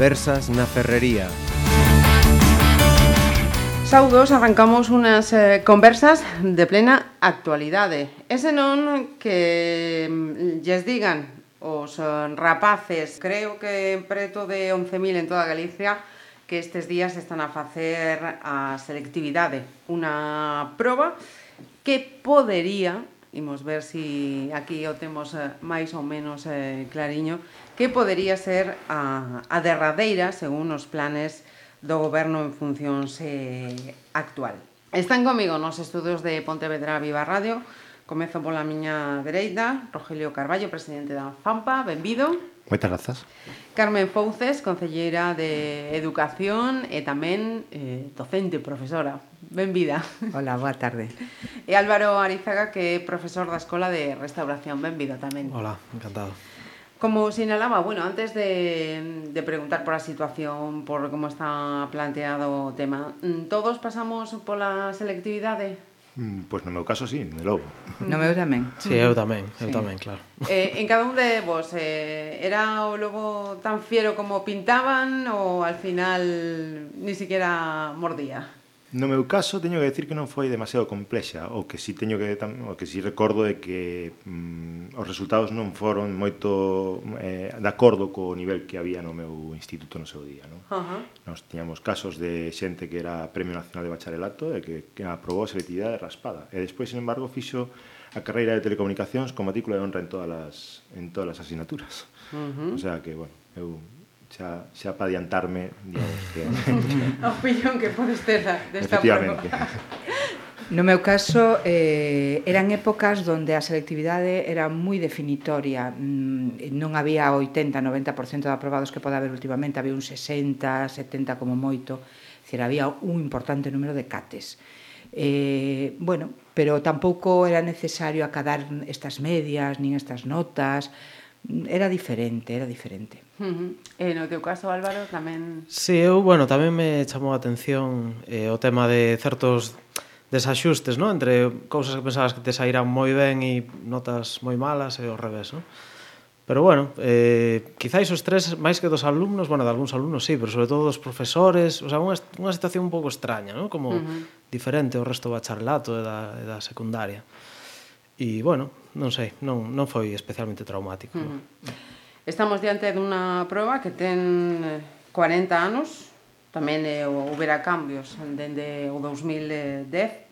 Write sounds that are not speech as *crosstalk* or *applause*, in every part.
conversas na Ferrería. Saudos arrancamos unas eh, conversas de plena actualidade. Ese non que mm, lles digan os eh, rapaces, creo que preto de 11.000 en toda Galicia, que estes días están a facer a selectividade, unha proba que podería, imos ver se si aquí o temos eh, máis ou menos eh, clariño, que podería ser a, a derradeira según os planes do goberno en funcións eh, actual. Están comigo nos estudos de Pontevedra Viva Radio. Comezo pola miña dereita, Rogelio Carballo, presidente da FAMPA, benvido. Moitas grazas. Carmen Fouces, concelleira de Educación e tamén eh, docente, profesora. Benvida. Hola, boa tarde. E Álvaro Arizaga, que é profesor da Escola de Restauración. Benvido tamén. Hola, encantado. Como señalaba, bueno, antes de, de, preguntar por la situación, por cómo está planteado tema, ¿todos pasamos por la selectividade? Pois pues no meu caso sí, de logo. No meu tamén. Sí, eu tamén, eu sí. tamén, claro. Eh, en cada un de vos, eh, era o lobo tan fiero como pintaban ou al final ni siquiera mordía? No meu caso teño que decir que non foi demasiado complexa, o que si teño que o que si recordo é que mm, os resultados non foron moito eh, de acordo co nivel que había no meu instituto no seu día, non? Uh -huh. Nos tiñamos casos de xente que era Premio Nacional de Bacharelato e que, que aprobou a selectividade raspada. E despois, sin embargo, fixo a carreira de telecomunicacións con matrícula de honra en todas as en todas as asignaturas. Uh -huh. O sea que, bueno, eu xa, xa para adiantarme digamos, que... *laughs* a opinión que podes ter desta Efectivamente. *laughs* No meu caso, eh, eran épocas onde a selectividade era moi definitoria. Mm, non había 80, 90% de aprobados que pode haber últimamente, había un 60, 70 como moito. Cera, había un importante número de cates. Eh, bueno, pero tampouco era necesario acadar estas medias, nin estas notas. Era diferente, era diferente. Uh eh, -huh. E no teu caso, Álvaro, tamén... Si, sí, eu, bueno, tamén me chamou a atención eh, o tema de certos desaxustes, no? entre cousas que pensabas que te sairán moi ben e notas moi malas e ao revés, no? Pero bueno, eh, quizáis os tres, máis que dos alumnos, bueno, de algúns alumnos sí, pero sobre todo dos profesores, o sea, unha, unha situación un pouco extraña, ¿no? como uh -huh. diferente ao resto do bacharelato e da, e da secundaria. E bueno, non sei, non, non foi especialmente traumático. Uh -huh. No? Estamos diante dunha proba que ten eh, 40 anos, tamén eh, houbera cambios dende o 2010, eh,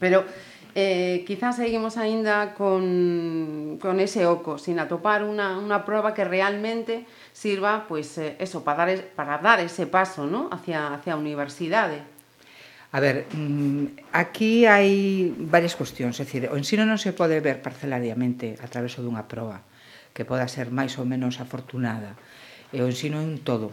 pero eh, quizás seguimos aínda con, con ese oco, sin atopar unha, unha proba que realmente sirva pues, eh, eso, para, dar, para dar ese paso ¿no? hacia, hacia a universidade. A ver, mm, aquí hai varias cuestións, é dicir, o ensino non se pode ver parcelariamente a través dunha proba que poda ser máis ou menos afortunada. E o ensino é un todo.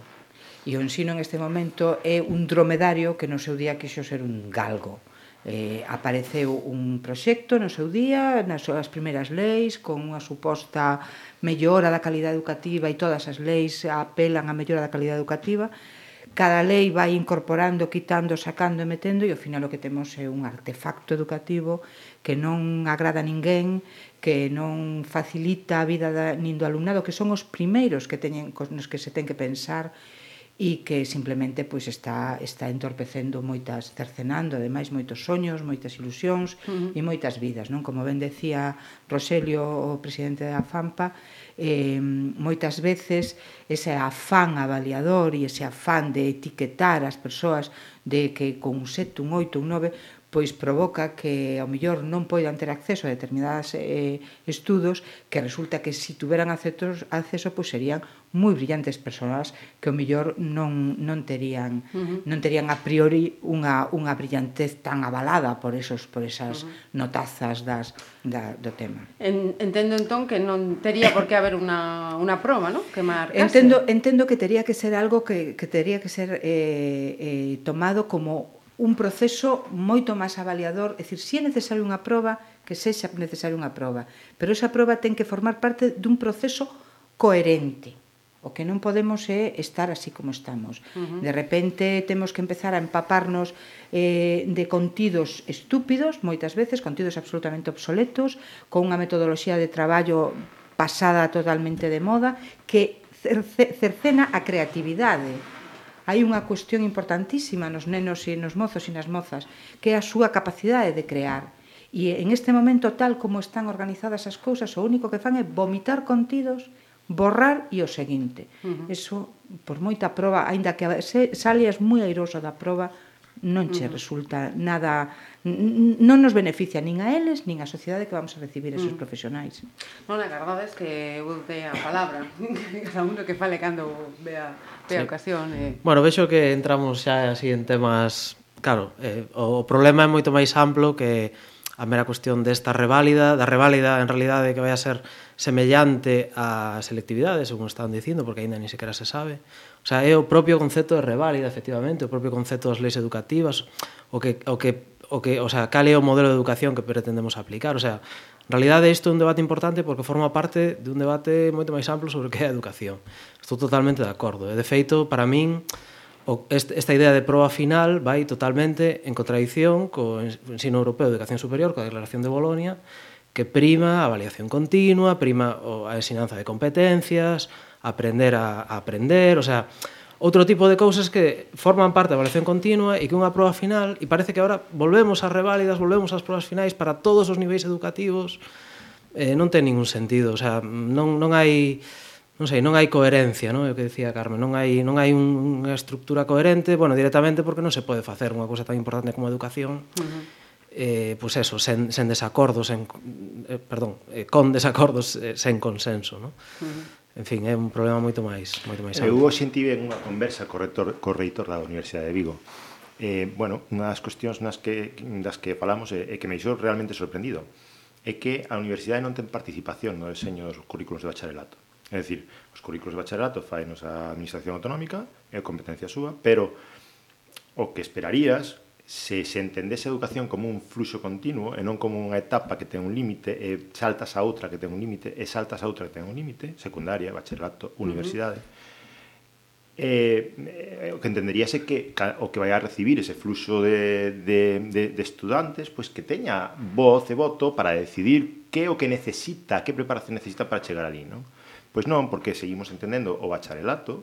E o ensino en este momento é un dromedario que no seu día quixo ser un galgo. Eh, apareceu un proxecto no seu día, nas súas primeiras leis, con unha suposta mellora da calidade educativa e todas as leis apelan a mellora da calidade educativa, cada lei vai incorporando, quitando, sacando e metendo e ao final o que temos é un artefacto educativo que non agrada a ninguén, que non facilita a vida da, nin do alumnado, que son os primeiros que teñen, nos que se ten que pensar e que simplemente pois está está entorpecendo moitas cercenando ademais moitos soños, moitas ilusións uh -huh. e moitas vidas, non? Como ben decía Roselio, o presidente da FAMPA, eh, moitas veces ese afán avaliador e ese afán de etiquetar as persoas de que con un 7, un 8, un 9 pois provoca que ao mellor non poidan ter acceso a determinadas eh, estudos que resulta que se si tuveran accesos, acceso pois serían moi brillantes persoas que ao mellor non, non terían uh -huh. non terían a priori unha, unha brillantez tan avalada por esos por esas uh -huh. notazas das, da, do tema. En, entendo entón que non tería por que haber unha, unha proba, non? Que marcase. Entendo, entendo que tería que ser algo que, que tería que ser eh, eh, tomado como un proceso moito máis avaliador, é dicir, si é necesario unha proba, que sexa necesario unha proba, pero esa proba ten que formar parte dun proceso coherente. O que non podemos é estar así como estamos. Uh -huh. De repente temos que empezar a empaparnos eh, de contidos estúpidos, moitas veces, contidos absolutamente obsoletos, con unha metodoloxía de traballo pasada totalmente de moda, que cercena a creatividade hai unha cuestión importantísima nos nenos e nos mozos e nas mozas, que é a súa capacidade de crear. E en este momento, tal como están organizadas as cousas, o único que fan é vomitar contidos, borrar e o seguinte. Uh -huh. Eso, por moita proba, aínda que salias moi airoso da proba, non che uh -huh. resulta nada non nos beneficia nin a eles nin a sociedade que vamos a recibir esos uh -huh. profesionais. Non, a verdade é que eu dei a palabra *laughs* cada un que fale cando vea, vea sí. ocasión. E... Bueno, vexo que entramos xa así en temas claro, eh, o problema é moito máis amplo que a mera cuestión desta reválida, da reválida en realidade que vai a ser semellante á selectividade, según están dicindo, porque aínda ni sequera se sabe. O sea, é o propio concepto de reválida, efectivamente, o propio concepto das leis educativas, o que, o que, o que, o sea, cal é o modelo de educación que pretendemos aplicar. O sea, en realidade isto é un debate importante porque forma parte de un debate moito máis amplo sobre o que é a educación. Estou totalmente de acordo. E, de feito, para min, o, esta idea de proba final vai totalmente en contradición co ensino europeo de educación superior, coa declaración de Bolonia, que prima a avaliación continua, prima a ensinanza de competencias, aprender a, a aprender, o sea, outro tipo de cousas que forman parte da evaluación continua e que unha proba final, e parece que agora volvemos ás reválidas, volvemos ás probas finais para todos os niveis educativos, eh, non ten ningún sentido, o sea, non, non hai non sei, non hai coherencia, non? É o que decía Carmen, non hai non hai unha estructura coherente, bueno, directamente porque non se pode facer unha cousa tan importante como a educación. Uh -huh. Eh, pois pues eso, sen, sen desacordos, sen, eh, perdón, eh, con desacordos, eh, sen consenso, non? Uh -huh en fin, é un problema moito máis moito máis eh, Eu hoxe tive unha conversa co reitor, co reitor da Universidade de Vigo. Eh, bueno, unha das cuestións nas que, das que falamos é, é que me deixou realmente sorprendido é que a universidade non ten participación no deseño dos currículos de bacharelato. É dicir, os currículos de bacharelato faenos a administración autonómica é competencia súa pero o que esperarías se se entendese a educación como un fluxo continuo e non como unha etapa que ten un límite e saltas a outra que ten un límite e saltas a outra que ten un límite, secundaria, bacharelato, universidade, uh -huh. eh, eh, o que entenderíase que o que vai a recibir ese fluxo de, de, de, de estudantes pois que teña voz e voto para decidir que o que necesita, que preparación necesita para chegar ali, non? Pois non, porque seguimos entendendo o bacharelato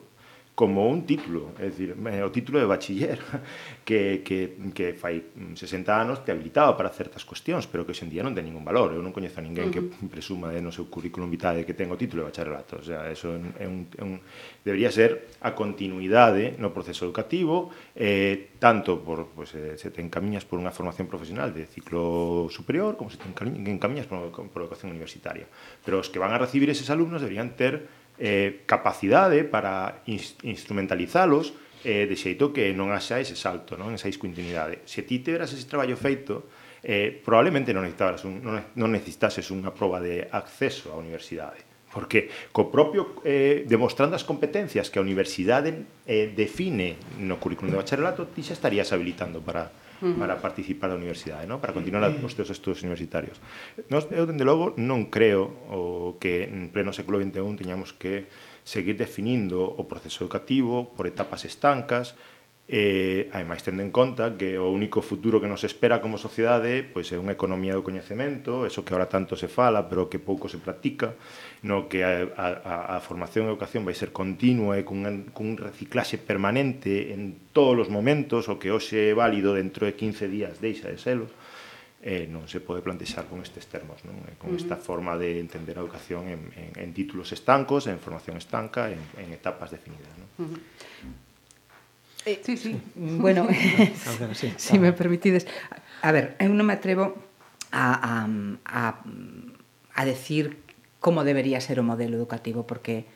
como un título, é dicir, o título de bachiller, *laughs* que, que, que fai 60 anos te habilitaba para certas cuestións, pero que hoxe en día non ten ningún valor. Eu non coñezo a ninguén uh -huh. que presuma de no seu currículum vitae que ten o título de bacharelato. O sea, eso é un, é un, debería ser a continuidade no proceso educativo, eh, tanto por, pues, eh, se te encamiñas por unha formación profesional de ciclo superior, como se te encamiñas por, por educación universitaria. Pero os que van a recibir eses alumnos deberían ter eh, capacidade para instrumentalizalos eh, de xeito que non haxa ese salto, non esa discontinuidade. Se ti teras ese traballo feito, eh, probablemente non necesitaras un, non, non necesitases unha proba de acceso á universidade. Porque co propio eh, demostrando as competencias que a universidade eh, define no currículum de bacharelato, ti xa estarías habilitando para, uh -huh. para participar da universidade, no? para continuar os teus estudos universitarios. Nos, eu, dende logo, non creo o que en pleno século XXI teñamos que seguir definindo o proceso educativo por etapas estancas, E, ademais, tendo en conta que o único futuro que nos espera como sociedade pois é unha economía do coñecemento, eso que ahora tanto se fala, pero que pouco se practica, no que a, a, a formación e a educación vai ser continua e cun, cun reciclaxe permanente en todos os momentos, o que hoxe é válido dentro de 15 días deixa de selo, eh, non se pode plantexar con estes termos, non? Eh, con esta forma de entender a educación en, en, en títulos estancos, en formación estanca, en, en etapas definidas. Non? Uh -huh. Sí, sí. Mm, bueno, *laughs* *laughs* sí, si me permitides. A ver, eu non me atrevo a, a, a, a decir como debería ser o modelo educativo, porque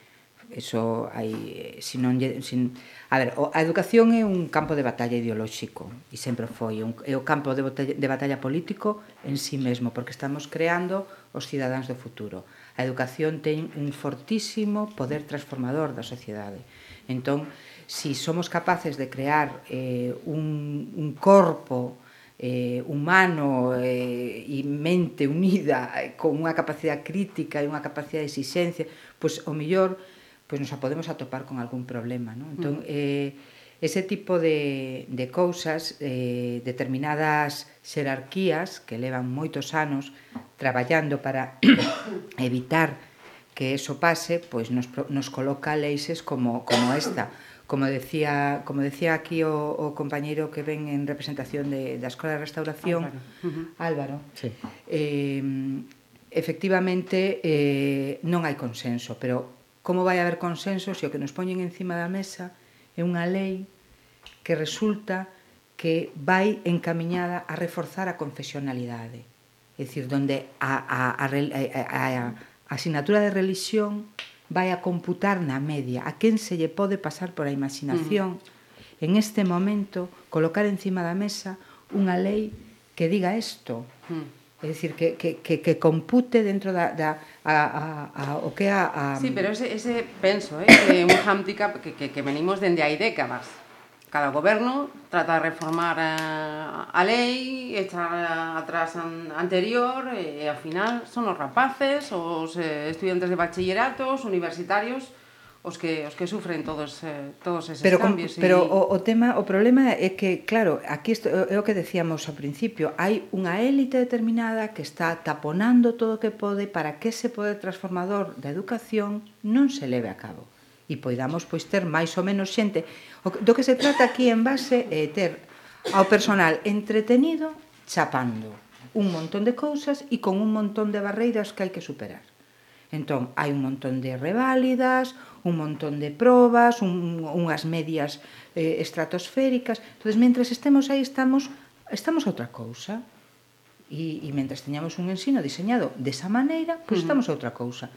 eso hai eh, Si non sin, a ver, a educación é un campo de batalla ideolóxico e sempre foi un, é o campo de batalla, de batalla político en sí mesmo, porque estamos creando os cidadáns do futuro. A educación ten un fortísimo poder transformador da sociedade. Entón, si somos capaces de crear eh, un, un corpo eh, humano eh, e mente unida eh, con unha capacidade crítica e unha capacidade de exigencia, pois o mellor pois nos a podemos atopar con algún problema, non? Entón, eh, Ese tipo de, de cousas, eh, determinadas xerarquías que levan moitos anos traballando para *coughs* evitar que eso pase, pois nos, nos coloca leixes como, como esta. Como decía, como decía aquí o, o compañeiro que ven en representación de, da Escola de Restauración, Álvaro, uh -huh. Álvaro sí. eh, efectivamente eh, non hai consenso, pero como vai haber consenso se o que nos poñen encima da mesa é unha lei que resulta que vai encamiñada a reforzar a confesionalidade. É dicir, donde a, a, a, a, a asignatura de religión vai a computar na media a quen se lle pode pasar por a imaginación uh -huh. en este momento colocar encima da mesa unha lei que diga isto. Uh -huh é dicir, que, que, que, que compute dentro da, da a, a, a, o que a, a... Sí, pero ese, ese penso, eh, *coughs* que é un handicap que, que, que venimos dende hai décadas. Cada goberno trata de reformar a, a lei, echar atrás an, anterior e, e ao final son os rapaces, os eh, estudiantes de bachilleratos, universitarios, os que os que sufren todos eh, todos eses pero, cambios. Pero y... o, o tema, o problema é que claro, aquí isto é o que decíamos ao principio, hai unha élite determinada que está taponando todo o que pode para que ese poder transformador da educación non se leve a cabo e poidamos pois ter máis ou menos xente. O, do que se trata aquí en base é ter ao personal entretenido chapando un montón de cousas e con un montón de barreiras que hai que superar. Entón, hai un montón de reválidas, un montón de probas, un, unhas medias eh, estratosféricas. Entón, mentres estemos aí, estamos, estamos a outra cousa. E, e mentres teñamos un ensino diseñado desa maneira, pois estamos a outra cousa.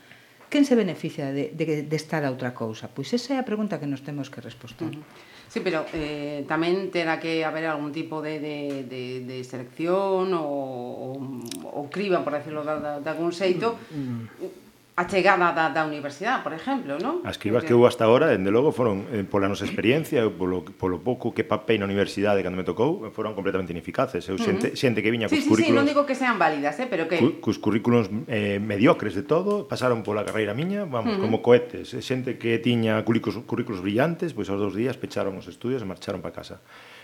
Quen se beneficia de, de, de estar a outra cousa? Pois esa é a pregunta que nos temos que responder. Uh -huh. Sí, pero eh, tamén terá que haber algún tipo de, de, de, de selección ou, ou, ou criba, por decirlo de, de algún xeito, mm. mm a chegada da, da universidade, por exemplo, non? As cribas que, que eu hasta agora, dende logo, foron, eh, pola nosa experiencia, polo, polo pouco que papei na universidade cando me tocou, foron completamente ineficaces. Eu xente, uh -huh. xente que viña sí, cos sí, currículos... Sí, sí, non digo que sean válidas, eh, pero que... Cus currículos eh, mediocres de todo, pasaron pola carreira miña, vamos, uh -huh. como cohetes. Xente que tiña currículos, currículos brillantes, pois aos dous días pecharon os estudios e marcharon para casa.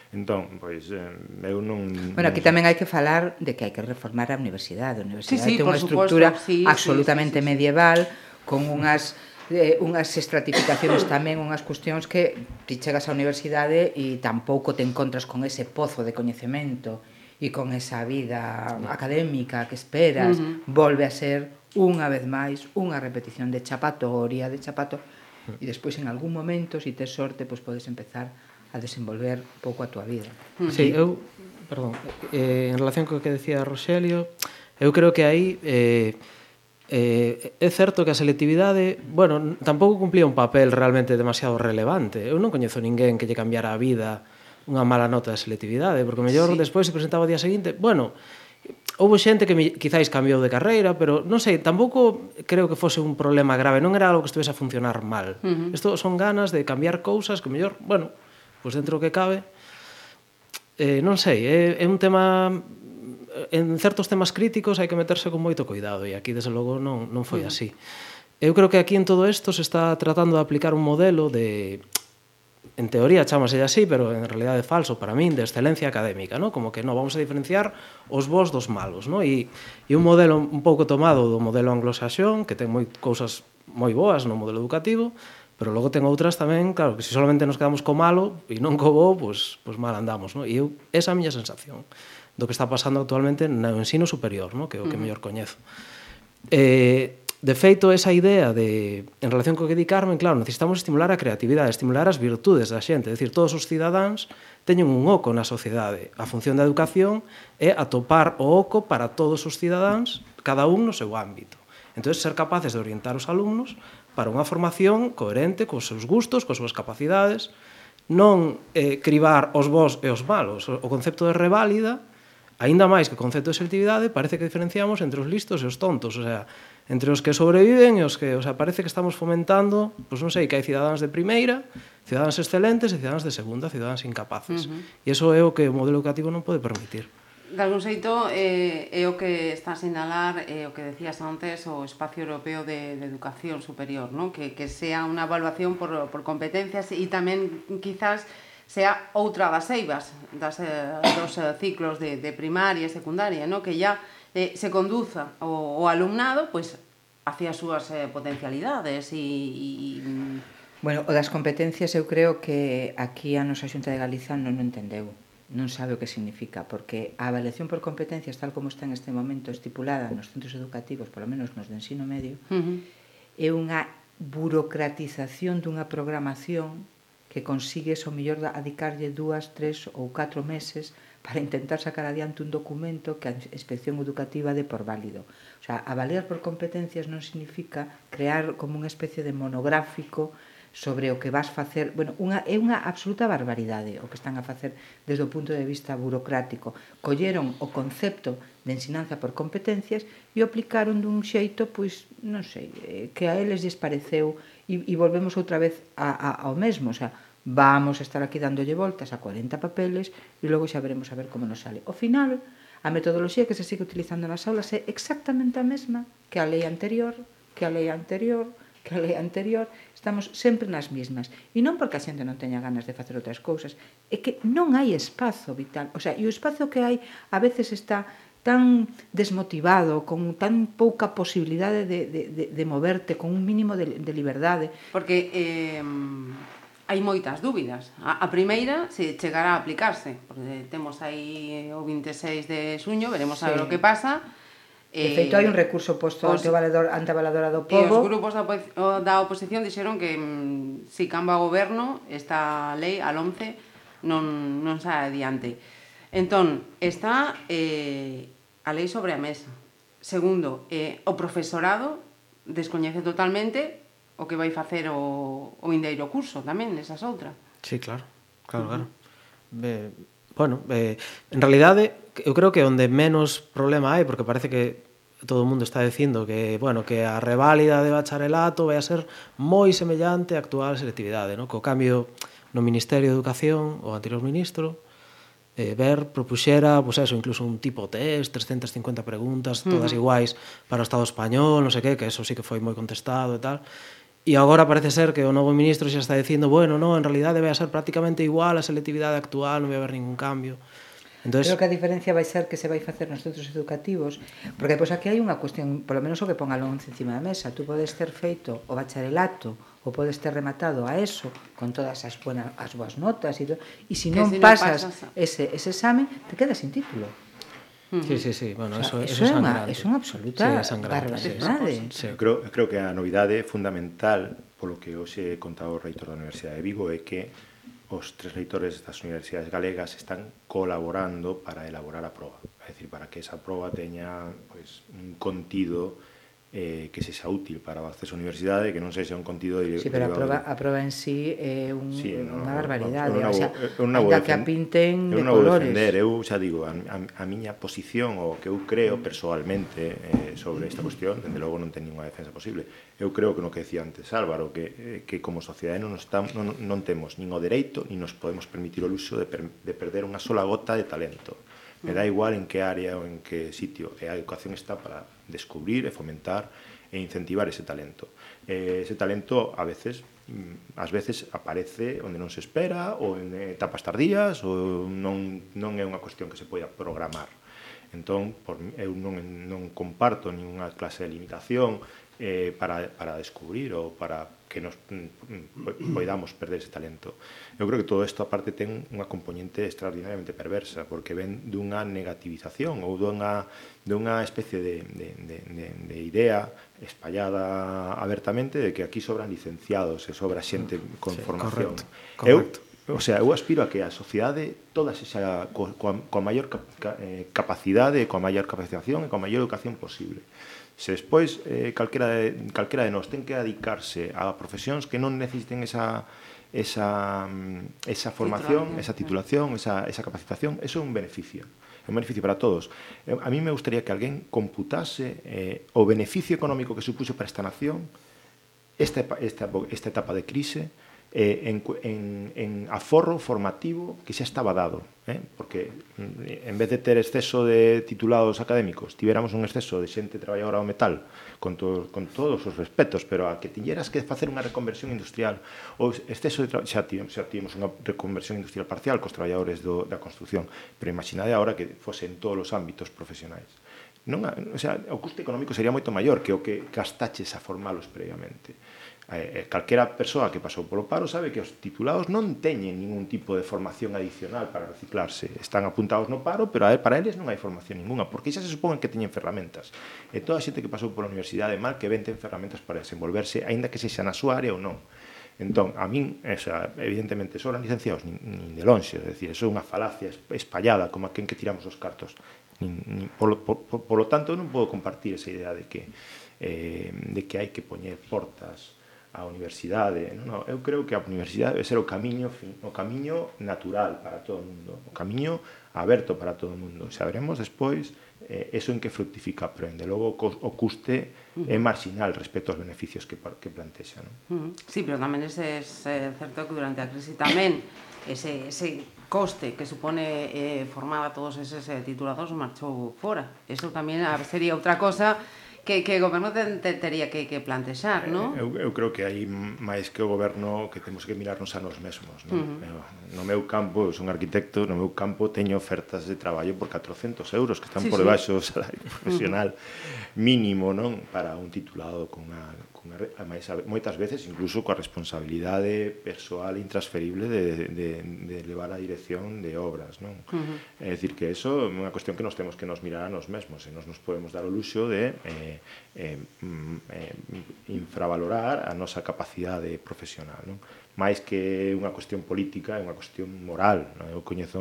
Entón, pois, eh, eu non... Bueno, aquí tamén hai que falar de que hai que reformar a universidade. A universidade sí, sí, ten unha estructura sí, absolutamente sí, sí, sí. medieval, con unhas eh, unhas estratificacións tamén, unhas cuestións que ti chegas á universidade e tampouco te encontras con ese pozo de coñecemento e con esa vida académica que esperas, uh -huh. volve a ser unha vez máis unha repetición de chapatoria, de chapato, e despois en algún momento, se si tes sorte, pois podes empezar a desenvolver un pouco a túa vida. Mm. Sí, eu, perdón, eh, en relación co que decía Roxelio, eu creo que aí eh, eh, é certo que a selectividade, bueno, tampouco cumplía un papel realmente demasiado relevante. Eu non coñezo ninguén que lle cambiara a vida unha mala nota de selectividade, porque mellor sí. despois se presentaba o día seguinte, bueno, houve xente que me, quizáis cambiou de carreira, pero non sei, tampouco creo que fose un problema grave, non era algo que estuvese a funcionar mal. Uh -huh. Isto son ganas de cambiar cousas que mellor, bueno, pois dentro do que cabe, eh, non sei, é, é un tema en certos temas críticos hai que meterse con moito cuidado e aquí desde logo non, non foi así. Eu creo que aquí en todo isto se está tratando de aplicar un modelo de en teoría chamase así, pero en realidad é falso para min, de excelencia académica, ¿no? Como que no vamos a diferenciar os bons dos malos, ¿no? E, e un modelo un pouco tomado do modelo anglosaxón, que ten moi cousas moi boas no modelo educativo, Pero logo ten outras tamén, claro, que se solamente nos quedamos co malo e non co bo, pois, pois mal andamos, non? E eu, esa é a miña sensación do que está pasando actualmente no ensino superior, non? Que é o que mellor coñezo. Eh, de feito, esa idea de, en relación co que di Carmen, claro, necesitamos estimular a creatividade, estimular as virtudes da xente, é dicir, todos os cidadáns teñen un oco na sociedade. A función da educación é atopar o oco para todos os cidadáns, cada un no seu ámbito. Entón, ser capaces de orientar os alumnos para unha formación coherente cos seus gustos, cos súas capacidades, non eh, cribar os bons e os malos. O concepto de reválida, aínda máis que o concepto de selectividade, parece que diferenciamos entre os listos e os tontos, o sea, entre os que sobreviven e os que, o sea, parece que estamos fomentando, pois non sei, que hai cidadáns de primeira, cidadáns excelentes e cidadáns de segunda, cidadáns incapaces. Uh -huh. E iso é o que o modelo educativo non pode permitir. De algún xeito, eh, é o que está a sinalar, eh, o que decías antes, o Espacio Europeo de, de Educación Superior, ¿no? que, que sea unha evaluación por, por competencias e tamén, quizás, sea outra das eivas, das, eh, dos eh, ciclos de, de primaria e secundaria, ¿no? que ya eh, se conduza o, o alumnado pues, hacia as súas eh, potencialidades e... e... Mm. Bueno, o das competencias eu creo que aquí a nosa Xunta de Galiza non o entendeu non sabe o que significa, porque a avaliación por competencias, tal como está en este momento estipulada nos centros educativos, polo menos nos de ensino medio, uh -huh. é unha burocratización dunha programación que consigues o mellor adicarlle dúas, tres ou catro meses para intentar sacar adiante un documento que a inspección educativa de por válido. O sea, avaliar por competencias non significa crear como unha especie de monográfico sobre o que vas facer, bueno, unha, é unha absoluta barbaridade o que están a facer desde o punto de vista burocrático. Colleron o concepto de ensinanza por competencias e o aplicaron dun xeito, pois, non sei, eh, que a eles lles pareceu e, e volvemos outra vez a, a, ao mesmo, o sea, vamos a estar aquí dándolle voltas a 40 papeles e logo xa veremos a ver como nos sale. O final, a metodoloxía que se sigue utilizando nas aulas é exactamente a mesma que a lei anterior, que a lei anterior, que a lei anterior, Estamos sempre nas mismas. E non porque a xente non teña ganas de facer outras cousas, é que non hai espazo vital. O sea, e o espazo que hai a veces está tan desmotivado, con tan pouca posibilidade de, de, de, de moverte, con un mínimo de, de liberdade. Porque eh, hai moitas dúbidas. A, a primeira se chegará a aplicarse, porque temos aí o 26 de xuño, veremos sí. a ver o que pasa, De feito, hai un recurso posto eh, os, ante, o valedor, ante a valedora do eh, povo. E os grupos da, oposición, da oposición dixeron que mm, si camba o goberno, esta lei al 11 non, non sai adiante. Entón, está eh, a lei sobre a mesa. Segundo, eh, o profesorado descoñece totalmente o que vai facer o, o indeiro curso tamén, esas outras. Sí, claro, claro, claro. Uh -huh. bueno, eh, en realidade, eu creo que onde menos problema hai, porque parece que todo o mundo está dicindo que, bueno, que a reválida de bacharelato vai a ser moi semellante á actual selectividade, no? co cambio no Ministerio de Educación, o anterior ministro, eh, ver propuxera, pues eso, incluso un tipo test, 350 preguntas, todas uh -huh. iguais para o Estado español, non sei que, que eso sí que foi moi contestado e tal. E agora parece ser que o novo ministro xa está dicindo, bueno, no, en realidad debe ser prácticamente igual a selectividade actual, non vai haber ningún cambio. Uh Entonces, Creo que a diferencia vai ser que se vai facer nos centros educativos, porque pois aquí hai unha cuestión, polo menos o que pon alón encima da mesa, tú podes ter feito o bacharelato ou podes ter rematado a eso con todas as buenas as boas notas e todo, e se si non si pasas, no pasas ah. ese ese exame, te quedas sin título. Hmm. Sí, sí, sí, bueno, o sea, eso, eso, eso é unha, es unha absoluta sí, barbaridade. Sí, sí. Creo, creo que a novidade fundamental polo que hoxe contaba o reitor da Universidade de Vigo é que os tres reitores das universidades galegas están colaborando para elaborar a proba, é dicir, para que esa proba teña pois, un contido eh, que sexa útil para o acceso á universidade, que non sexa un contido de... Sí, pero a proba, a proba en sí é un, sí, no, unha barbaridade, o sea, unha ainda que a pinten de colores. Defender, eu xa digo, a, a, a miña posición, o que eu creo persoalmente eh, sobre esta cuestión, desde logo non ten ninguna defensa posible. Eu creo que no que decía antes Álvaro, que, eh, que como sociedade non, estamos, non, non temos nin o dereito, nin nos podemos permitir o luxo de, per, de perder unha sola gota de talento. Me mm. dá igual en que área ou en que sitio, e a educación está para descubrir e fomentar e incentivar ese talento. Eh, ese talento a veces mm, ás veces aparece onde non se espera ou en etapas tardías ou non, non é unha cuestión que se poida programar. Entón, por, eu non, non comparto ninguna clase de limitación eh, para, para descubrir ou para que nos mm, mm poidamos perder ese talento. Eu creo que todo isto aparte ten unha componente extraordinariamente perversa, porque ven dunha negativización ou dunha, dunha especie de, de, de, de, de idea espallada abertamente de que aquí sobran licenciados e sobra xente con sí, formación. Correcto, correcto. Eu O sea, eu aspiro a que a sociedade toda esa coa, coa maior cap, eh, capacidade, coa maior capacitación e coa maior educación posible. Se despois eh, calquera, de, calquera de nós ten que dedicarse a profesións que non necesiten esa esa mm, esa formación, esa eh. titulación, esa esa capacitación, eso é un beneficio. É un beneficio para todos. Eh, a mí me gustaría que alguén computase eh, o beneficio económico que supuxo para esta nación esta, esta, esta etapa de crise, eh, en, en, en aforro formativo que xa estaba dado eh? porque mm, en vez de ter exceso de titulados académicos tiveramos un exceso de xente traballadora ao metal con, to, con todos os respetos pero a que tiñeras que facer unha reconversión industrial ou exceso de xa, tivemos, xa tivemos unha reconversión industrial parcial cos traballadores do, da construcción pero imaginade agora que fose en todos os ámbitos profesionais non, o, sea, o custe económico sería moito maior que o que gastaches a formalos previamente Eh, eh, calquera persoa que pasou polo paro sabe que os titulados non teñen ningún tipo de formación adicional para reciclarse. Están apuntados no paro, pero para eles non hai formación ninguna, porque xa se supón que teñen ferramentas. E toda a xente que pasou pola universidade mal que ven ten ferramentas para desenvolverse, aínda que sexa na súa área ou non. Entón, a min, esa, evidentemente, son licenciados nin, nin de lonxe, é dicir, é unha falacia espallada como a quen que tiramos os cartos. Nin, nin, por, por, por, por lo tanto, non podo compartir esa idea de que eh, de que hai que poñer portas a universidade. Non, non, eu creo que a universidade debe ser o camiño o camiño natural para todo o mundo, o camiño aberto para todo o mundo. Sabremos despois eh, eso en que fructifica, pero en de logo o custe é marginal respecto aos beneficios que, que plantexa. Non? Sí, pero tamén ese é certo que durante a crise tamén ese, ese coste que supone eh, formar a todos eses eh, titulados marchou fora. Eso tamén sería outra cosa que, que o goberno ten, te, tería que, que plantexar, non? Eh, eu, eu creo que hai máis que o goberno que temos que mirarnos a nos mesmos, non? Uh -huh. No meu campo, eu son arquitecto, no meu campo teño ofertas de traballo por 400 euros que están sí, por debaixo sí. do salario profesional uh -huh. mínimo, non? Para un titulado con unha ademais moitas veces incluso coa responsabilidade persoal intransferible de, de, de levar a dirección de obras non? Uh -huh. é dicir que eso é unha cuestión que nos temos que nos mirar a nos mesmos e nos nos podemos dar o luxo de eh, eh, mm, eh, infravalorar a nosa capacidade profesional non? Uh máis que unha cuestión política, é unha cuestión moral. Non? Eu coñezo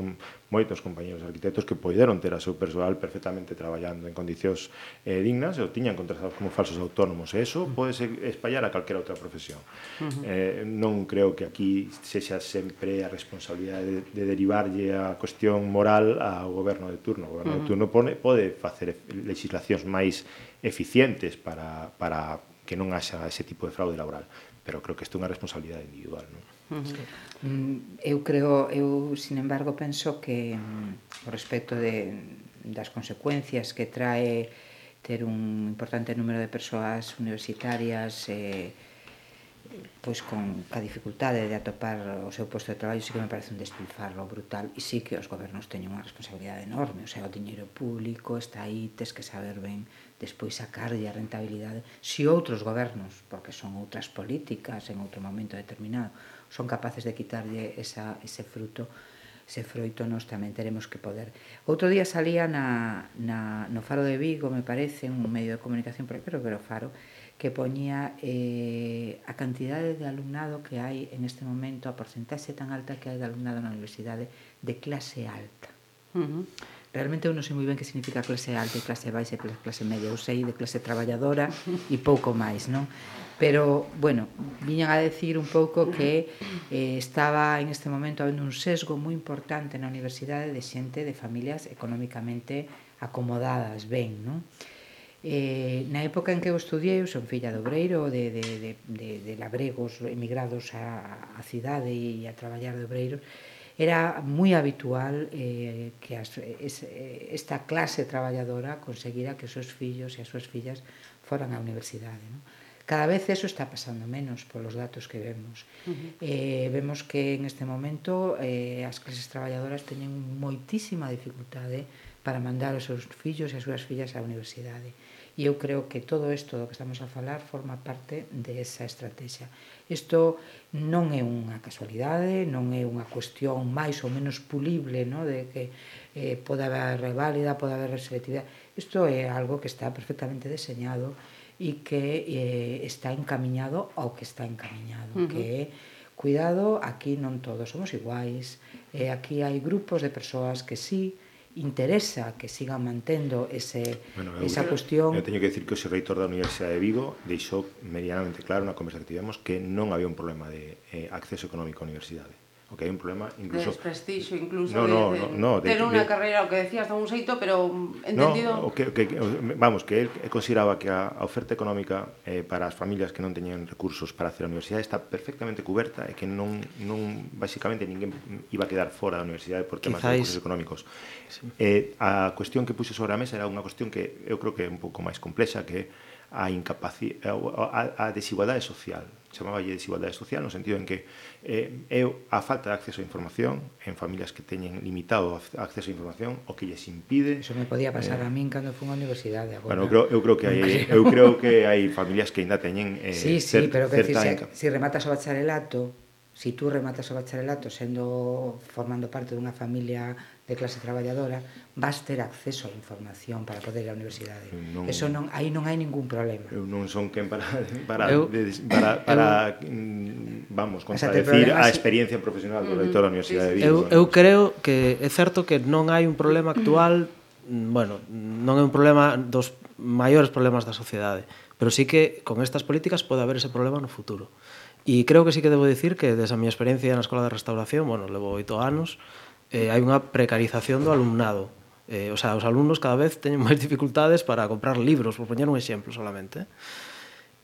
moitos compañeros arquitectos que poideron ter a seu persoal perfectamente traballando en condicións eh, dignas e o tiñan contratados como falsos autónomos. E eso pode espallar a calquera outra profesión. Uh -huh. eh, non creo que aquí sexa sempre a responsabilidade de, de derivarlle a cuestión moral ao goberno de turno. O goberno uh -huh. de turno pone, pode facer legislacións máis eficientes para, para que non haxa ese tipo de fraude laboral pero creo que isto é unha responsabilidade individual. Non? Uh mm, -huh. Eu creo, eu, sin embargo, penso que mm, o respecto de, das consecuencias que trae ter un importante número de persoas universitarias eh, pois con ca dificultade de atopar o seu posto de traballo sí que me parece un despilfarro brutal e sí que os gobernos teñen unha responsabilidade enorme, o sea, o diñeiro público está aí, tes que saber ben despois sacarlle a rentabilidade se outros gobernos, porque son outras políticas en outro momento determinado, son capaces de quitarlle esa, ese fruto, ese froito nos tamén teremos que poder. Outro día salía na, na, no Faro de Vigo, me parece, un medio de comunicación, pero creo que era o Faro, que poñía eh, a cantidade de alumnado que hai en este momento, a porcentaxe tan alta que hai de alumnado na universidade de clase alta. Uh -huh Realmente eu non sei moi ben que significa clase alta e clase baixa e clase media. Eu sei de clase traballadora e pouco máis, non? Pero, bueno, viñan a decir un pouco que eh, estaba en este momento habendo un sesgo moi importante na universidade de xente de familias económicamente acomodadas, ben, non? Eh, na época en que eu estudiei, eu son filla de obreiro, de, de, de, de, de labregos emigrados á, á cidade e a traballar de obreiros, Era moi habitual eh, que as, es, esta clase traballadora conseguira que os seus fillos e as súas fillas foran á universidade. Non? Cada vez eso está pasando menos polos datos que vemos. Uh -huh. eh, vemos que en este momento eh, as clases traballadoras teñen moitísima dificultade para mandar os seus fillos e as súas fillas á universidade. E eu creo que todo isto do que estamos a falar forma parte de esa estrategia. Isto non é unha casualidade, non é unha cuestión máis ou menos pulible, no? de que eh, poda haber reválida, poda haber selectividade. Isto é algo que está perfectamente deseñado e que eh, está encaminhado ao que está encaminhado, uh -huh. que é cuidado, aquí non todos somos iguais, eh, aquí hai grupos de persoas que sí, interesa que siga mantendo ese, bueno, esa cuestión. Eu teño que decir que o reitor da Universidade de Vigo deixou medianamente claro na conversa que tivemos que non había un problema de eh, acceso económico á universidade porque hai un problema incluso de desprestixio incluso no, no, de, de, no, no, de ter unha carreira o que decías de un xeito, pero entendido no, o que, o que vamos, que él consideraba que a, a oferta económica eh, para as familias que non teñen recursos para hacer a universidade está perfectamente cuberta e que non non basicamente ninguén iba a quedar fora da universidade por temas Quizáis... de recursos económicos. Sí. Eh, a cuestión que puxe sobre a mesa era unha cuestión que eu creo que é un pouco máis complexa que a, a, a desigualdade social chamaballe desigualdade social no sentido en que eh, é a falta de acceso a información en familias que teñen limitado acceso a información o que lles impide Eso me podía pasar eh, a min cando fun á universidade agora. Bueno, eu creo, eu creo que hai eu creo que hai familias que aínda teñen eh, sí, sí, cer, pero que decir, se, si rematas o bacharelato si tú rematas o bacharelato sendo formando parte dunha familia de clase traballadora vas ter acceso á información para poder ir á universidade. Non, Eso non aí non hai ningún problema. Eu non son quen para *laughs* para eu, de, para para eu, mm, vamos, contradecir a experiencia profesional do reitor da Universidade de Vigo. Eu eu creo que é certo que non hai un problema actual, mm, bueno, non é un problema dos maiores problemas da sociedade, pero sí que con estas políticas pode haber ese problema no futuro. E creo que sí que debo dicir que desa miña experiencia na Escola de Restauración, bueno, levo oito anos, eh, hai unha precarización do alumnado. Eh, o sea, os alumnos cada vez teñen máis dificultades para comprar libros, por poñer un exemplo solamente.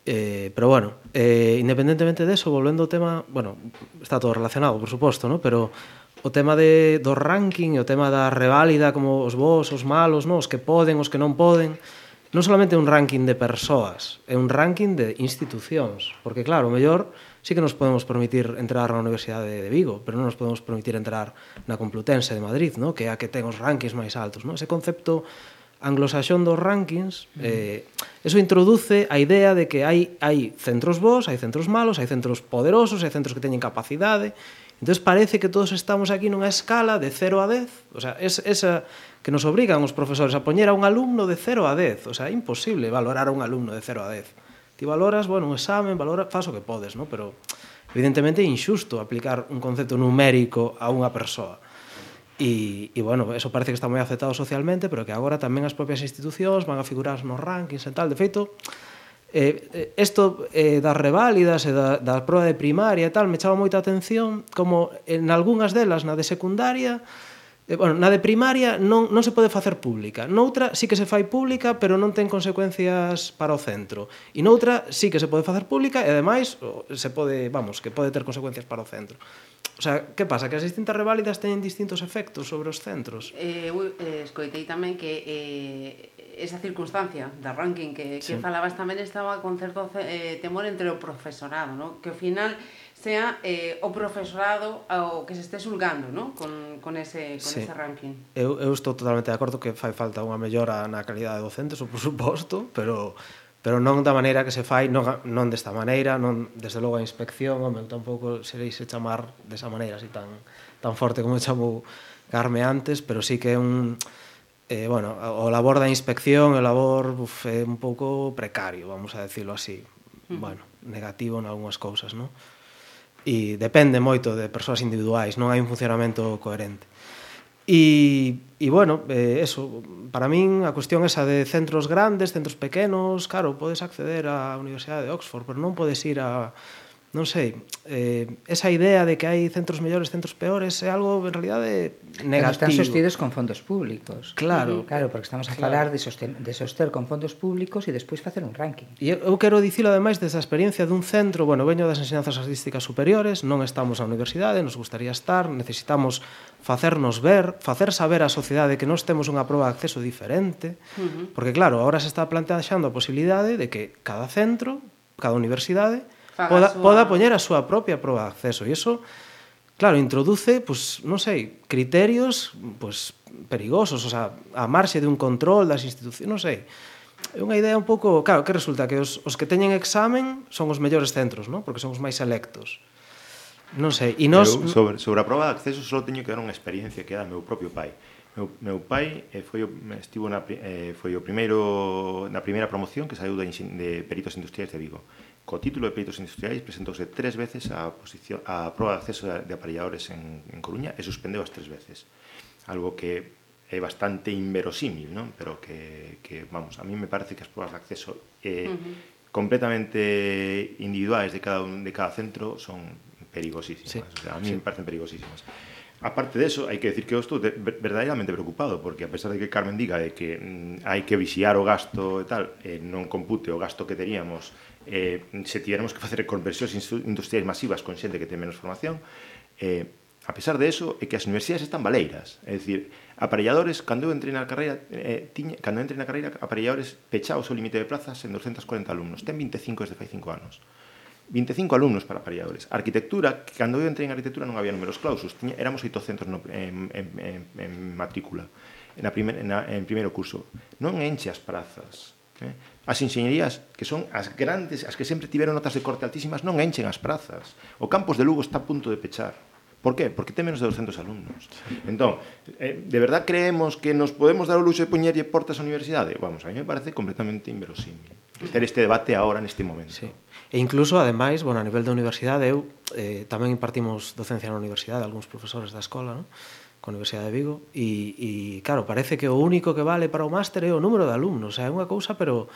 Eh, pero bueno, eh, independentemente de eso, volvendo ao tema, bueno, está todo relacionado, por suposto, ¿no? pero o tema de, do ranking, o tema da reválida, como os vos, os malos, ¿no? os que poden, os que non poden, non solamente un ranking de persoas, é un ranking de institucións, porque claro, o mellor sí que nos podemos permitir entrar na Universidade de Vigo, pero non nos podemos permitir entrar na Complutense de Madrid, no? que é a que ten os rankings máis altos. No? Ese concepto anglosaxón dos rankings, mm. eh, eso introduce a idea de que hai, hai centros bons, hai centros malos, hai centros poderosos, hai centros que teñen capacidade, Entón parece que todos estamos aquí nunha escala de 0 a 10, o sea, es, esa que nos obrigan os profesores a poñer a un alumno de 0 a 10, o sea, é imposible valorar a un alumno de 0 a 10. Ti valoras, bueno, un examen, valora, faz o que podes, no? pero evidentemente é injusto aplicar un concepto numérico a unha persoa. E, e bueno, eso parece que está moi aceptado socialmente, pero que agora tamén as propias institucións van a figurar nos rankings e tal. De feito, eh, eh esto eh, das reválidas e da, da prova de primaria e tal, me chama moita atención como en algunhas delas, na de secundaria, Eh, bueno, na de primaria non, non se pode facer pública. Noutra sí que se fai pública, pero non ten consecuencias para o centro. E noutra sí que se pode facer pública e ademais se pode, vamos, que pode ter consecuencias para o centro. O sea, que pasa? Que as distintas reválidas teñen distintos efectos sobre os centros. Eh, eu eh, escoitei tamén que eh, esa circunstancia da ranking que, que sí. falabas tamén estaba con certo eh, temor entre o profesorado, no? que ao final sea eh, o profesorado ao que se este xulgando ¿no? con, con, ese, con sí. ese ranking. Eu, eu estou totalmente de acordo que fai falta unha mellora na calidade docente, o por suposto, pero pero non da maneira que se fai, non, non desta maneira, non, desde logo a inspección, home, tampouco serei se chamar desa maneira así tan, tan forte como *laughs* chamou Carme antes, pero sí que é un eh, bueno, o labor da inspección, o labor uf, é un pouco precario, vamos a decirlo así. Uh -huh. Bueno, negativo en algunhas cousas, non? e depende moito de persoas individuais, non hai un funcionamento coherente. E, e bueno, eh, eso, para min a cuestión esa de centros grandes, centros pequenos, claro, podes acceder á Universidade de Oxford, pero non podes ir a non sei, eh, esa idea de que hai centros mellores, centros peores, é algo en realidade negativo. Pero están sostidos con fondos públicos. Claro. Claro, porque estamos a claro. falar de soster, de soster con fondos públicos e despois facer un ranking. E eu quero dicilo ademais desa experiencia dun centro, bueno, veño das enseñanzas artísticas superiores, non estamos na universidade, nos gustaría estar, necesitamos facernos ver, facer saber á sociedade que nós temos unha proba de acceso diferente, uh -huh. porque claro, agora se está planteando a posibilidade de que cada centro, cada universidade, poda, súa... poda poñer a súa propia proba de acceso. E iso, claro, introduce, pues, non sei, criterios pues, perigosos, o sea, a marxe de un control das institucións, non sei. É unha idea un pouco... Claro, que resulta? Que os, os que teñen examen son os mellores centros, non? Porque son os máis selectos. Non sei, e nos... Eu, sobre, sobre a prova de acceso só teño que dar unha experiencia que era meu propio pai. Meu, meu pai eh, foi o, estivo na, eh, foi o primeiro na primeira promoción que saiu de, de peritos industriais de Vigo. Co título de peritos industriais presentouse tres veces a, posición, a de acceso de aparelladores en, en Coruña e suspendeu as tres veces. Algo que é bastante inverosímil, non? pero que, que, vamos, a mí me parece que as probas de acceso eh, uh -huh. completamente individuais de cada, un, de cada centro son perigosísimas. Sí. O sea, a mí sí. me parecen perigosísimas. Aparte de eso, hai que decir que eu estou de, verdadeiramente preocupado, porque a pesar de que Carmen diga de que mm, hai que vixiar o gasto e tal, eh, non compute o gasto que teríamos eh, se tivermos que facer conversións industriais masivas con xente que ten menos formación, eh, a pesar de eso, é que as universidades están baleiras. É dicir, aparelladores, cando eu entrei na carreira, eh, tiña, cando entrei na carreira, aparelladores pechados o límite de plazas en 240 alumnos. Ten 25 desde fai 5 anos. 25 alumnos para aparelladores. Arquitectura, que cando eu entrei en arquitectura non había números clausos, tiña, éramos 800 no, en, en, en, en matrícula, en, a primer, en, a, en primeiro curso. Non enche as prazas. Eh? As enxeñerías, que son as grandes, as que sempre tiveron notas de corte altísimas, non enchen as prazas. O campus de Lugo está a punto de pechar. Por qué? Porque ten menos de 200 alumnos. Entón, eh, de verdad creemos que nos podemos dar o luxo de poñerlle portas á universidade? Vamos, a mí me parece completamente inverosímil ter este debate agora neste momento. Sí. E incluso, ademais, bueno, a nivel da universidade, eu eh, tamén impartimos docencia na universidade, algúns profesores da escola, non? coa Universidade de Vigo e, e claro, parece que o único que vale para o máster é o número de alumnos, o sea, é unha cousa pero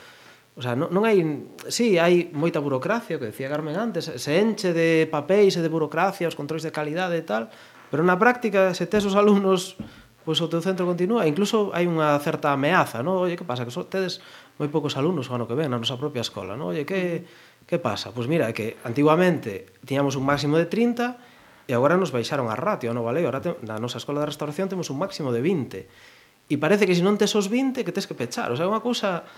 O sea, non, non hai... Sí, hai moita burocracia, o que decía Carmen antes, se enche de papéis e de burocracia, os controis de calidade e tal, pero na práctica, se tes os alumnos pois o teu centro continúa, incluso hai unha certa ameaza, non? Oye, que pasa? Que so, tedes moi poucos alumnos o ano que ven na nosa propia escola, non? Oye, que, que pasa? Pois mira, é que antiguamente tiñamos un máximo de 30, E agora nos baixaron a ratio, non vale? Agora te, na nosa escola de restauración temos un máximo de 20. E parece que se non tes os 20 que tes que pechar. O sea, é unha cousa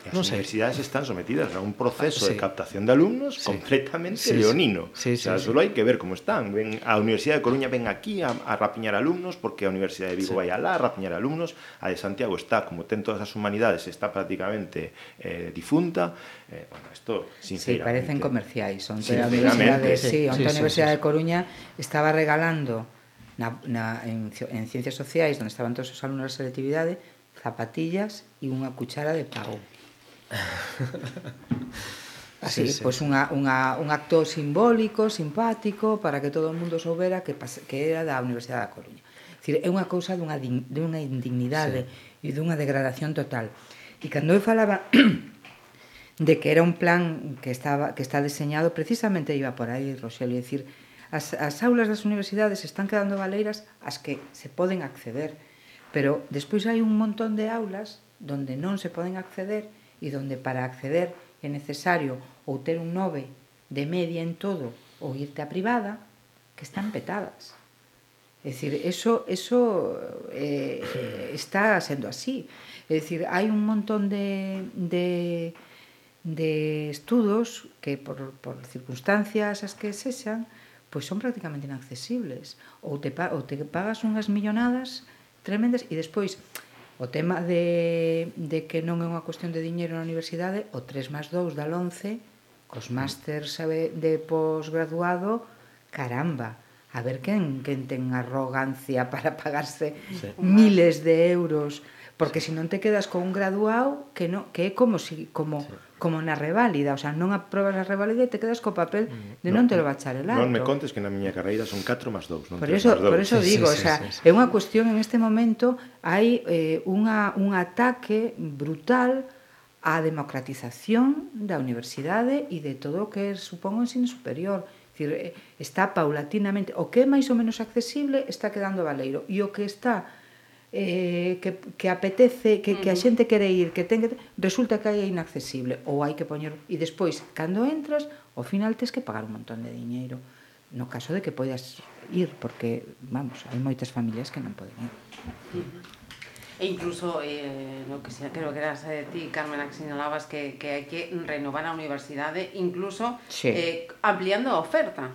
As no universidades están sometidas a un proceso sí. de captación de alumnos sí. completamente sí, leonino. Sí, sí, o sea, sí, solo sí. hai que ver como están. Ven, a Universidade de Coruña ven aquí a, a rapiñar alumnos porque a Universidade de Vigo sí. vai alá a rapiñar alumnos. A de Santiago está, como ten todas as humanidades, está prácticamente eh, difunta. Eh, bueno, esto, sinceramente... Sí, parecen comerciais. Onte a Universidade, sí, sí, onte sí, a Universidade sí, sí. de Coruña estaba regalando na, na, en, en Ciencias Sociais, onde estaban todos os alumnos da selectividade, zapatillas e unha cuchara de pago. *laughs* Así, sí, sí. pois unha, unha, un acto simbólico, simpático, para que todo o mundo soubera que, que era da Universidade da Coruña. Dicir, é unha cousa dunha, dunha indignidade sí. e dunha degradación total. E cando eu falaba *coughs* de que era un plan que estaba que está deseñado, precisamente iba por aí, Roxelio, dicir, as, as aulas das universidades están quedando baleiras as que se poden acceder, pero despois hai un montón de aulas donde non se poden acceder e donde para acceder é necesario ou ter un 9 de media en todo ou irte a privada, que están petadas. É dicir, eso, eso eh, eh, está sendo así. É dicir, hai un montón de, de, de estudos que por, por circunstancias as que sexan, pois son prácticamente inaccesibles. Ou te, ou te pagas unhas millonadas tremendas e despois O tema de, de que non é unha cuestión de diñeiro na universidade, o 3 máis 2 da 11, cos mm. másters de posgraduado, caramba, a ver quen, quen ten arrogancia *laughs* para pagarse sí. miles de euros, porque se non te quedas con un graduado que, no, que é como si, como... Sí como na reválida, o sea, non aprobas a reválida e te quedas co papel mm. de non, non te lo bacharelato. Non me contes que na miña carreira son 4 máis 2, non por eso, más 2. Por eso digo, sí, sí, o sea, sí, sí, sí. é unha cuestión en este momento hai eh, unha, un ataque brutal á democratización da universidade e de todo o que supón o ensino superior. Decir, eh, está paulatinamente, o que é máis ou menos accesible está quedando valeiro e o que está eh, que, que apetece, que, que a xente quere ir, que ten que... Resulta que hai inaccesible, ou hai que poñer... E despois, cando entras, ao final tens que pagar un montón de diñeiro. No caso de que poidas ir, porque, vamos, hai moitas familias que non poden ir. E incluso, eh, no que sea, creo que eras de ti, Carmen, que señalabas que, que hai que renovar a universidade, incluso sí. eh, ampliando a oferta.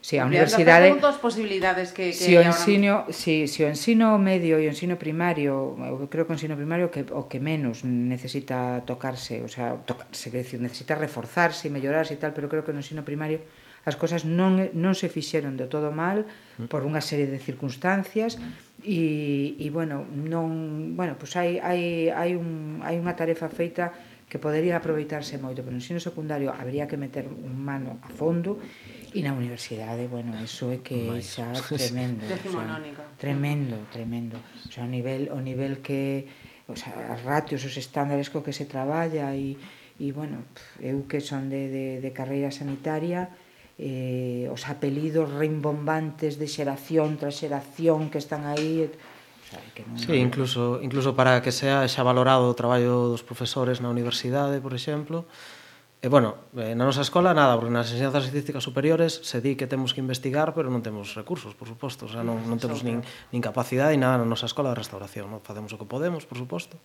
Se si a universidade dos posibilidades que, que si o ensino, ahora... si, se o ensino medio e o ensino primario, eu creo que o ensino primario que o que menos necesita tocarse, o sea, tocarse, que decir, necesita reforzarse e mellorarse e tal, pero creo que no ensino primario as cosas non, non se fixeron de todo mal mm. por unha serie de circunstancias e, e bueno, non, bueno, pois hai, hai, hai, un, hai unha tarefa feita que podería aproveitarse moito, pero no ensino secundario habría que meter un mano a fondo e na universidade, bueno, eso é que é xa tremendo, o sea, tremendo, tremendo. O sea, o nivel o nivel que o sea, as ratios, os estándares co que se traballa e e bueno, eu que son de, de, de carreira sanitaria, eh, os apelidos reimbombantes de xeración tras xeración que están aí, sea, que non... Sí, incluso, incluso para que sea xa valorado o traballo dos profesores na universidade, por exemplo, E, bueno, eh, na nosa escola, nada, porque nas enseñanzas artísticas superiores se di que temos que investigar, pero non temos recursos, por suposto. O sea, non, non temos nin, nin capacidade e nada na nosa escola de restauración. Non? Facemos o que podemos, por suposto.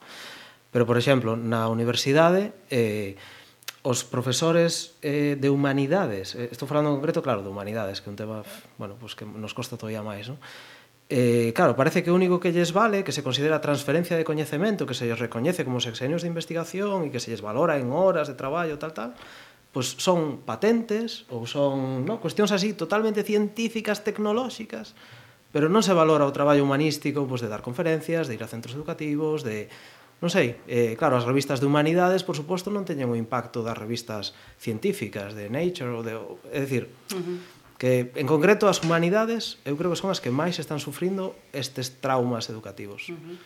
Pero, por exemplo, na universidade, eh, os profesores eh, de humanidades, eh, estou falando en concreto, claro, de humanidades, que é un tema, bueno, pues que nos costa todavía máis, non? Eh, claro, parece que o único que lles vale que se considera transferencia de coñecemento, que se lles recoñece como sexenios de investigación e que se lles valora en horas de traballo, tal, tal, pois pues son patentes ou son no, cuestións así totalmente científicas, tecnolóxicas, pero non se valora o traballo humanístico pois, pues, de dar conferencias, de ir a centros educativos, de... Non sei, eh, claro, as revistas de humanidades, por suposto, non teñen o impacto das revistas científicas, de Nature, ou de... É dicir, uh -huh que en concreto as humanidades eu creo que son as que máis están sufrindo estes traumas educativos. Uh -huh.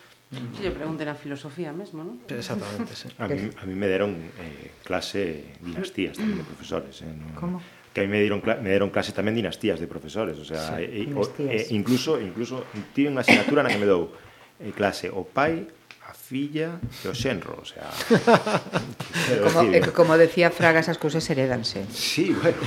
Se lle pregunten a filosofía mesmo, non? Exactamente, sí. A mí, a mí me deron eh, clase dinastías tamén de profesores. Eh, no... Como? que a mí me dieron me deron clase tamén dinastías de profesores, o sea, sí, e, o, e, eh, incluso incluso tive unha asignatura na que me dou eh, clase o pai, a filla e o xenro, o sea... *laughs* como, decir, eh, como decía Fraga, esas cousas heredanse. Sí, bueno,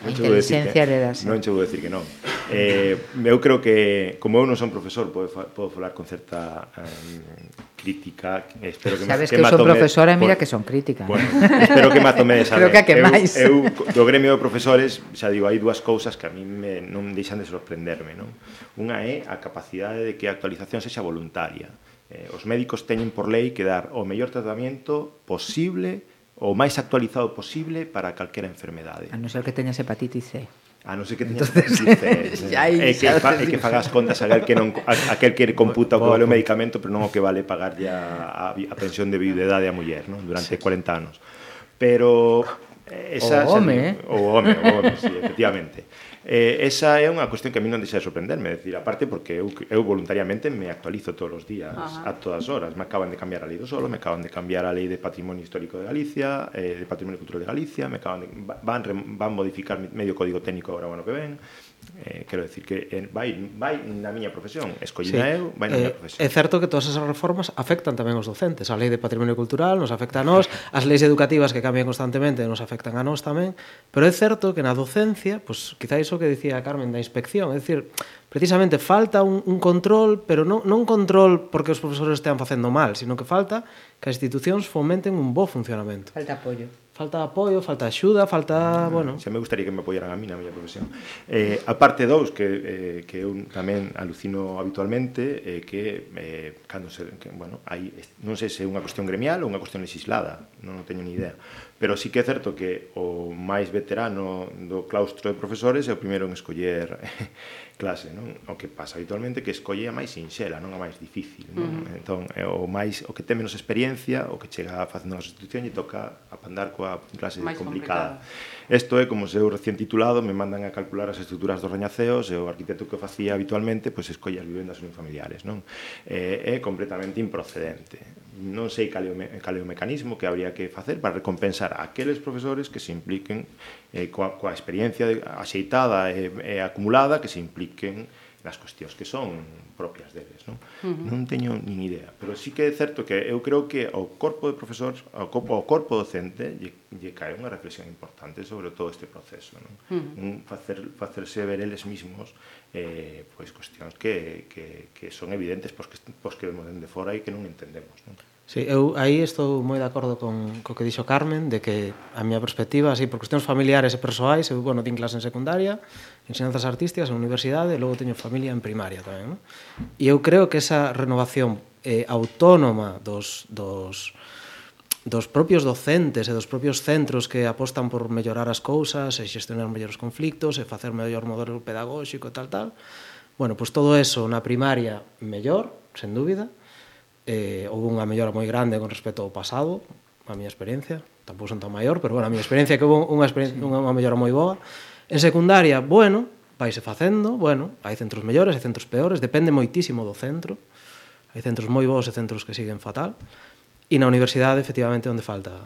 non che vou decir que, heredase. non che vou decir que non. Eh, eu creo que, como eu non son profesor, podo, podo falar con certa eh, crítica, espero que Sabes me, que, que son profesora e mira que son crítica. Bueno, espero que me atomedes *laughs* esa. Creo que a que máis. Eu, eu, do gremio de profesores, xa digo, hai dúas cousas que a mí me, non deixan de sorprenderme, non? Unha é a capacidade de que a actualización sexa voluntaria eh, os médicos teñen por lei que dar o mellor tratamento posible o máis actualizado posible para calquera enfermedade. A non ser que teñas hepatitis C. A non ser que teñas Entonces, hepatitis C. *laughs* Eh. e, que, fa, *laughs* e que fagas contas a aquel que, non, a, aquel que computa o que vale o medicamento, pero non o que vale pagar a, a, a pensión de viudedade a muller non? durante sí. 40 anos. Pero... Eh, esa, o home, eh? O home, o home, sí, efectivamente. Eh, esa é unha cuestión que a mí non deixa de sorprenderme, decir, aparte porque eu, eu voluntariamente me actualizo todos os días, Ajá. a todas horas, me acaban de cambiar a lei do solo, me acaban de cambiar a lei de patrimonio histórico de Galicia, eh, de patrimonio cultural de Galicia, me acaban de, van, van modificar medio código técnico agora bueno que ven, eh, quero decir que eh, vai vai na miña profesión, escollida sí. eu, vai na eh, miña profesión. É certo que todas esas reformas afectan tamén os docentes, a Lei de Patrimonio Cultural nos afecta a nós, as leis educativas que cambian constantemente nos afectan a nós tamén, pero é certo que na docencia, pois pues, quizá iso que dicía Carmen da inspección, é dicir, precisamente falta un, un control, pero non, non control porque os profesores estean facendo mal, sino que falta que as institucións fomenten un bo funcionamento. Falta apoio falta apoio, falta axuda, falta, ah, bueno... Xa me gustaría que me apoiaran a mí na miña profesión. Eh, a parte dous, que, eh, que eu tamén alucino habitualmente, eh, que, eh, cando se, que, bueno, hai, non sei se é unha cuestión gremial ou unha cuestión legislada, non, non teño ni idea, pero sí que é certo que o máis veterano do claustro de profesores é o primeiro en escoller *laughs* clase, non? O que pasa habitualmente que escolle a máis sinxela, non a máis difícil, non? Uh -huh. Entón, é o máis o que ten menos experiencia, o que chega facendo a sustitución e toca apandar coa clase máis complicada. complicada. Isto é como se eu recién titulado me mandan a calcular as estruturas dos rañaceos e o arquitecto que facía habitualmente pois escolle as vivendas unifamiliares, non? É, é completamente improcedente. Non sei cal é o, me, cal é o mecanismo que habría que facer para recompensar a aqueles profesores que se impliquen eh, coa, coa experiencia de, axeitada e, e acumulada que se impliquen das cuestións que son propias deles, non? Uh -huh. Non teño nin idea, pero sí que é certo que eu creo que ao corpo de profesores, ao corpo, ao corpo docente lle, lle cae unha reflexión importante sobre todo este proceso, non? Uh -huh. Un facer facerse ver eles mismos eh pois cuestións que que que son evidentes pois que pois que vemos dende fora e que non entendemos, non? Sí, eu aí estou moi de acordo con co que dixo Carmen de que a miña perspectiva, así por cuestións familiares e persoais, eu bueno, tin clase en secundaria, enseñanzas artísticas en universidade, e logo teño familia en primaria tamén, non? E eu creo que esa renovación eh, autónoma dos dos dos propios docentes e dos propios centros que apostan por mellorar as cousas e xestionar mellores conflictos e facer mellor modelo pedagóxico e tal tal. Bueno, pois pues todo eso na primaria mellor, sen dúbida, eh, houve unha mellora moi grande con respecto ao pasado, a miña experiencia, tampouco son tan maior, pero bueno, a miña experiencia que houve unha, experiencia, unha, unha mellora moi boa. En secundaria, bueno, vaise facendo, bueno, hai centros mellores, hai centros peores, depende moitísimo do centro. Hai centros moi bons e centros que siguen fatal. E na universidade, efectivamente, onde falta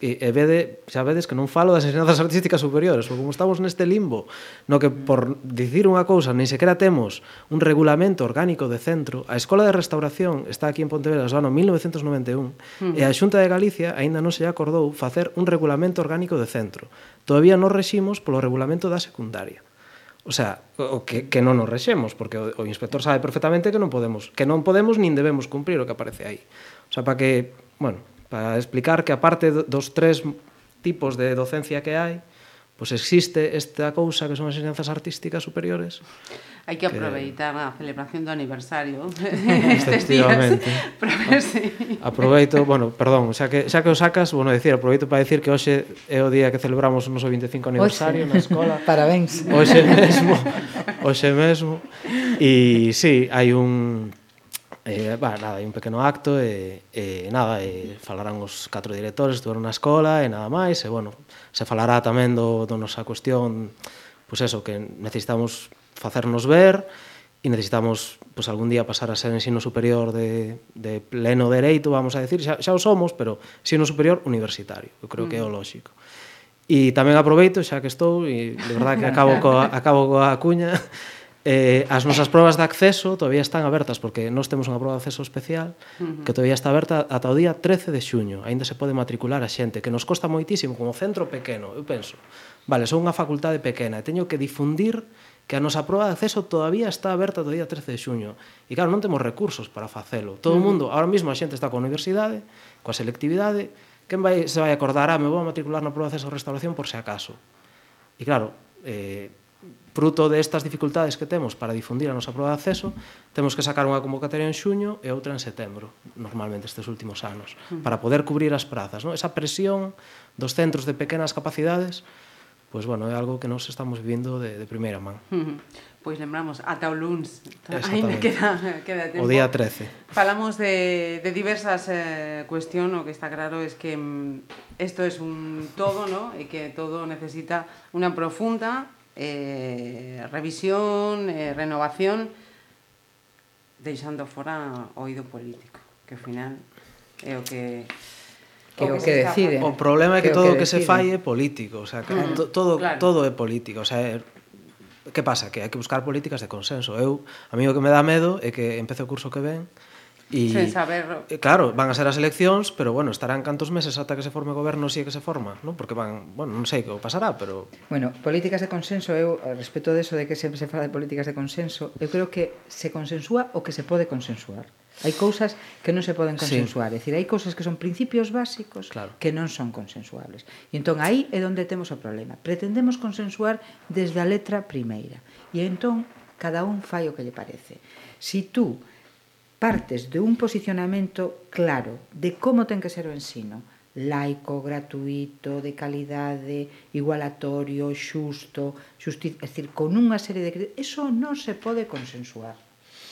e, e vede, xa vedes que non falo das enseñanzas artísticas superiores, porque como estamos neste limbo, no que por dicir unha cousa, nin sequera temos un regulamento orgánico de centro, a Escola de Restauración está aquí en Pontevedra no ano 1991, uh -huh. e a Xunta de Galicia aínda non se acordou facer un regulamento orgánico de centro. Todavía non reximos polo regulamento da secundaria. O sea, o que, que non nos rexemos, porque o, o inspector sabe perfectamente que non podemos, que non podemos nin debemos cumprir o que aparece aí. O sea, para que, bueno, para explicar que aparte dos tres tipos de docencia que hai, pois pues existe esta cousa que son as enseñanzas artísticas superiores. Hai que aproveitar que... a celebración do aniversario *laughs* estes días. *laughs* Para ver. Aproveito, bueno, perdón, xa que, xa que o sacas, bueno, decir, aproveito para decir que hoxe é o día que celebramos o noso 25 aniversario hoxe. na escola. *laughs* Parabéns. Hoxe mesmo, hoxe mesmo. E sí, hai un eh, bah, nada, hai un pequeno acto e, e nada, e falarán os catro directores, estuveron na escola e nada máis, e bueno, se falará tamén do, do nosa cuestión, pois pues eso, que necesitamos facernos ver e necesitamos pois pues, algún día pasar a ser ensino superior de, de pleno dereito, vamos a decir, xa, xa o somos, pero ensino superior universitario, eu creo mm. que é o mm. lógico. E tamén aproveito, xa que estou, e de verdad que acabo *laughs* coa, acabo coa cuña, Eh, as nosas probas de acceso todavía están abertas porque nós temos unha proba de acceso especial uh -huh. que todavía está aberta ata o día 13 de xuño. Aínda se pode matricular a xente, que nos costa moitísimo como centro pequeno. Eu penso, vale, son unha facultade pequena e teño que difundir que a nosa proba de acceso todavía está aberta do día 13 de xuño. E claro, non temos recursos para facelo. Todo o mundo, ahora mesmo a xente está coa universidade, coa selectividade, quen vai, se vai acordar, ah, me vou a matricular na proba de acceso a restauración por se acaso. E claro, eh, Fruto destas dificultades que temos para difundir a nosa prova de acceso, temos que sacar unha convocatoria en xuño e outra en setembro, normalmente estes últimos anos, para poder cubrir as prazas. Non? Esa presión dos centros de pequenas capacidades pois, bueno, é algo que nos estamos vivindo de, de primeira man. Uh -huh. Pois lembramos, ata o lunes, ainda queda, queda tempo. O día 13. Falamos de, de diversas eh, cuestión, o que está claro es que isto mm, é es un todo, ¿no? e que todo necesita unha profunda eh, revisión, eh, renovación, deixando fora o oído político, que ao final é o que que o que decide. O problema é que, que todo o que, que se fai é político, o sea, que mm, todo claro. todo é político, o sea, é que pasa? Que hai que buscar políticas de consenso. Eu, a mí o que me dá medo é que empece o curso que ven E, Sen saber... Eh, claro, van a ser as eleccións, pero bueno, estarán cantos meses ata que se forme goberno si é que se forma, non? Porque van, bueno, non sei que pasará, pero... Bueno, políticas de consenso, eu, eh, respecto de eso de que sempre se fala de políticas de consenso, eu creo que se consensúa o que se pode consensuar. Hai cousas que non se poden consensuar, sí. é dicir, hai cousas que son principios básicos claro. que non son consensuables. E entón aí é onde temos o problema. Pretendemos consensuar desde a letra primeira. E entón cada un fai o que lle parece. Si tú partes de un posicionamento claro de como ten que ser o ensino, laico, gratuito, de calidade, igualatorio, xusto, justiz, é dicir, con unha serie de eso non se pode consensuar.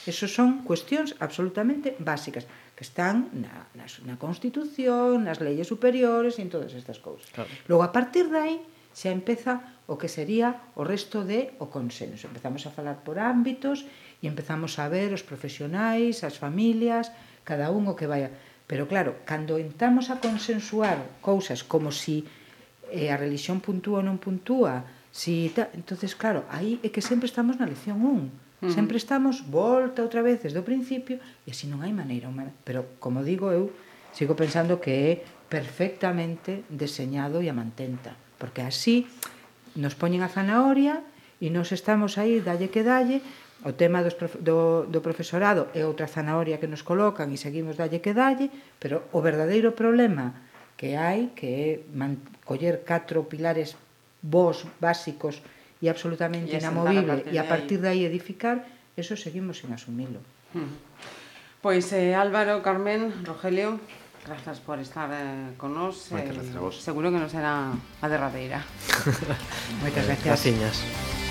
Eso son cuestións absolutamente básicas que están na, na, na Constitución, nas leyes superiores e en todas estas cousas. Claro. Logo, a partir de aí, xa empeza o que sería o resto de o consenso. Empezamos a falar por ámbitos e empezamos a ver os profesionais, as familias, cada un o que vai. Pero claro, cando entramos a consensuar cousas como si eh, a religión puntúa ou non puntúa, si ta... entonces claro, aí é que sempre estamos na lección 1. Uh -huh. Sempre estamos volta outra vez desde o principio e así non hai maneira humana. Pero, como digo, eu sigo pensando que é perfectamente deseñado e a mantenta. Porque así nos poñen a zanahoria e nos estamos aí, dalle que dalle, o tema dos, do, do profesorado é outra zanahoria que nos colocan e seguimos dalle que dalle, pero o verdadeiro problema que hai que é man, coller catro pilares vos básicos e absolutamente e inamovible e a partir de aí edificar, eso seguimos sin asumilo. Hmm. Pois eh, Álvaro, Carmen, Rogelio, grazas por estar eh, con nós. Eh, seguro que non será a derradeira. *laughs* Moitas gracias. Graciñas.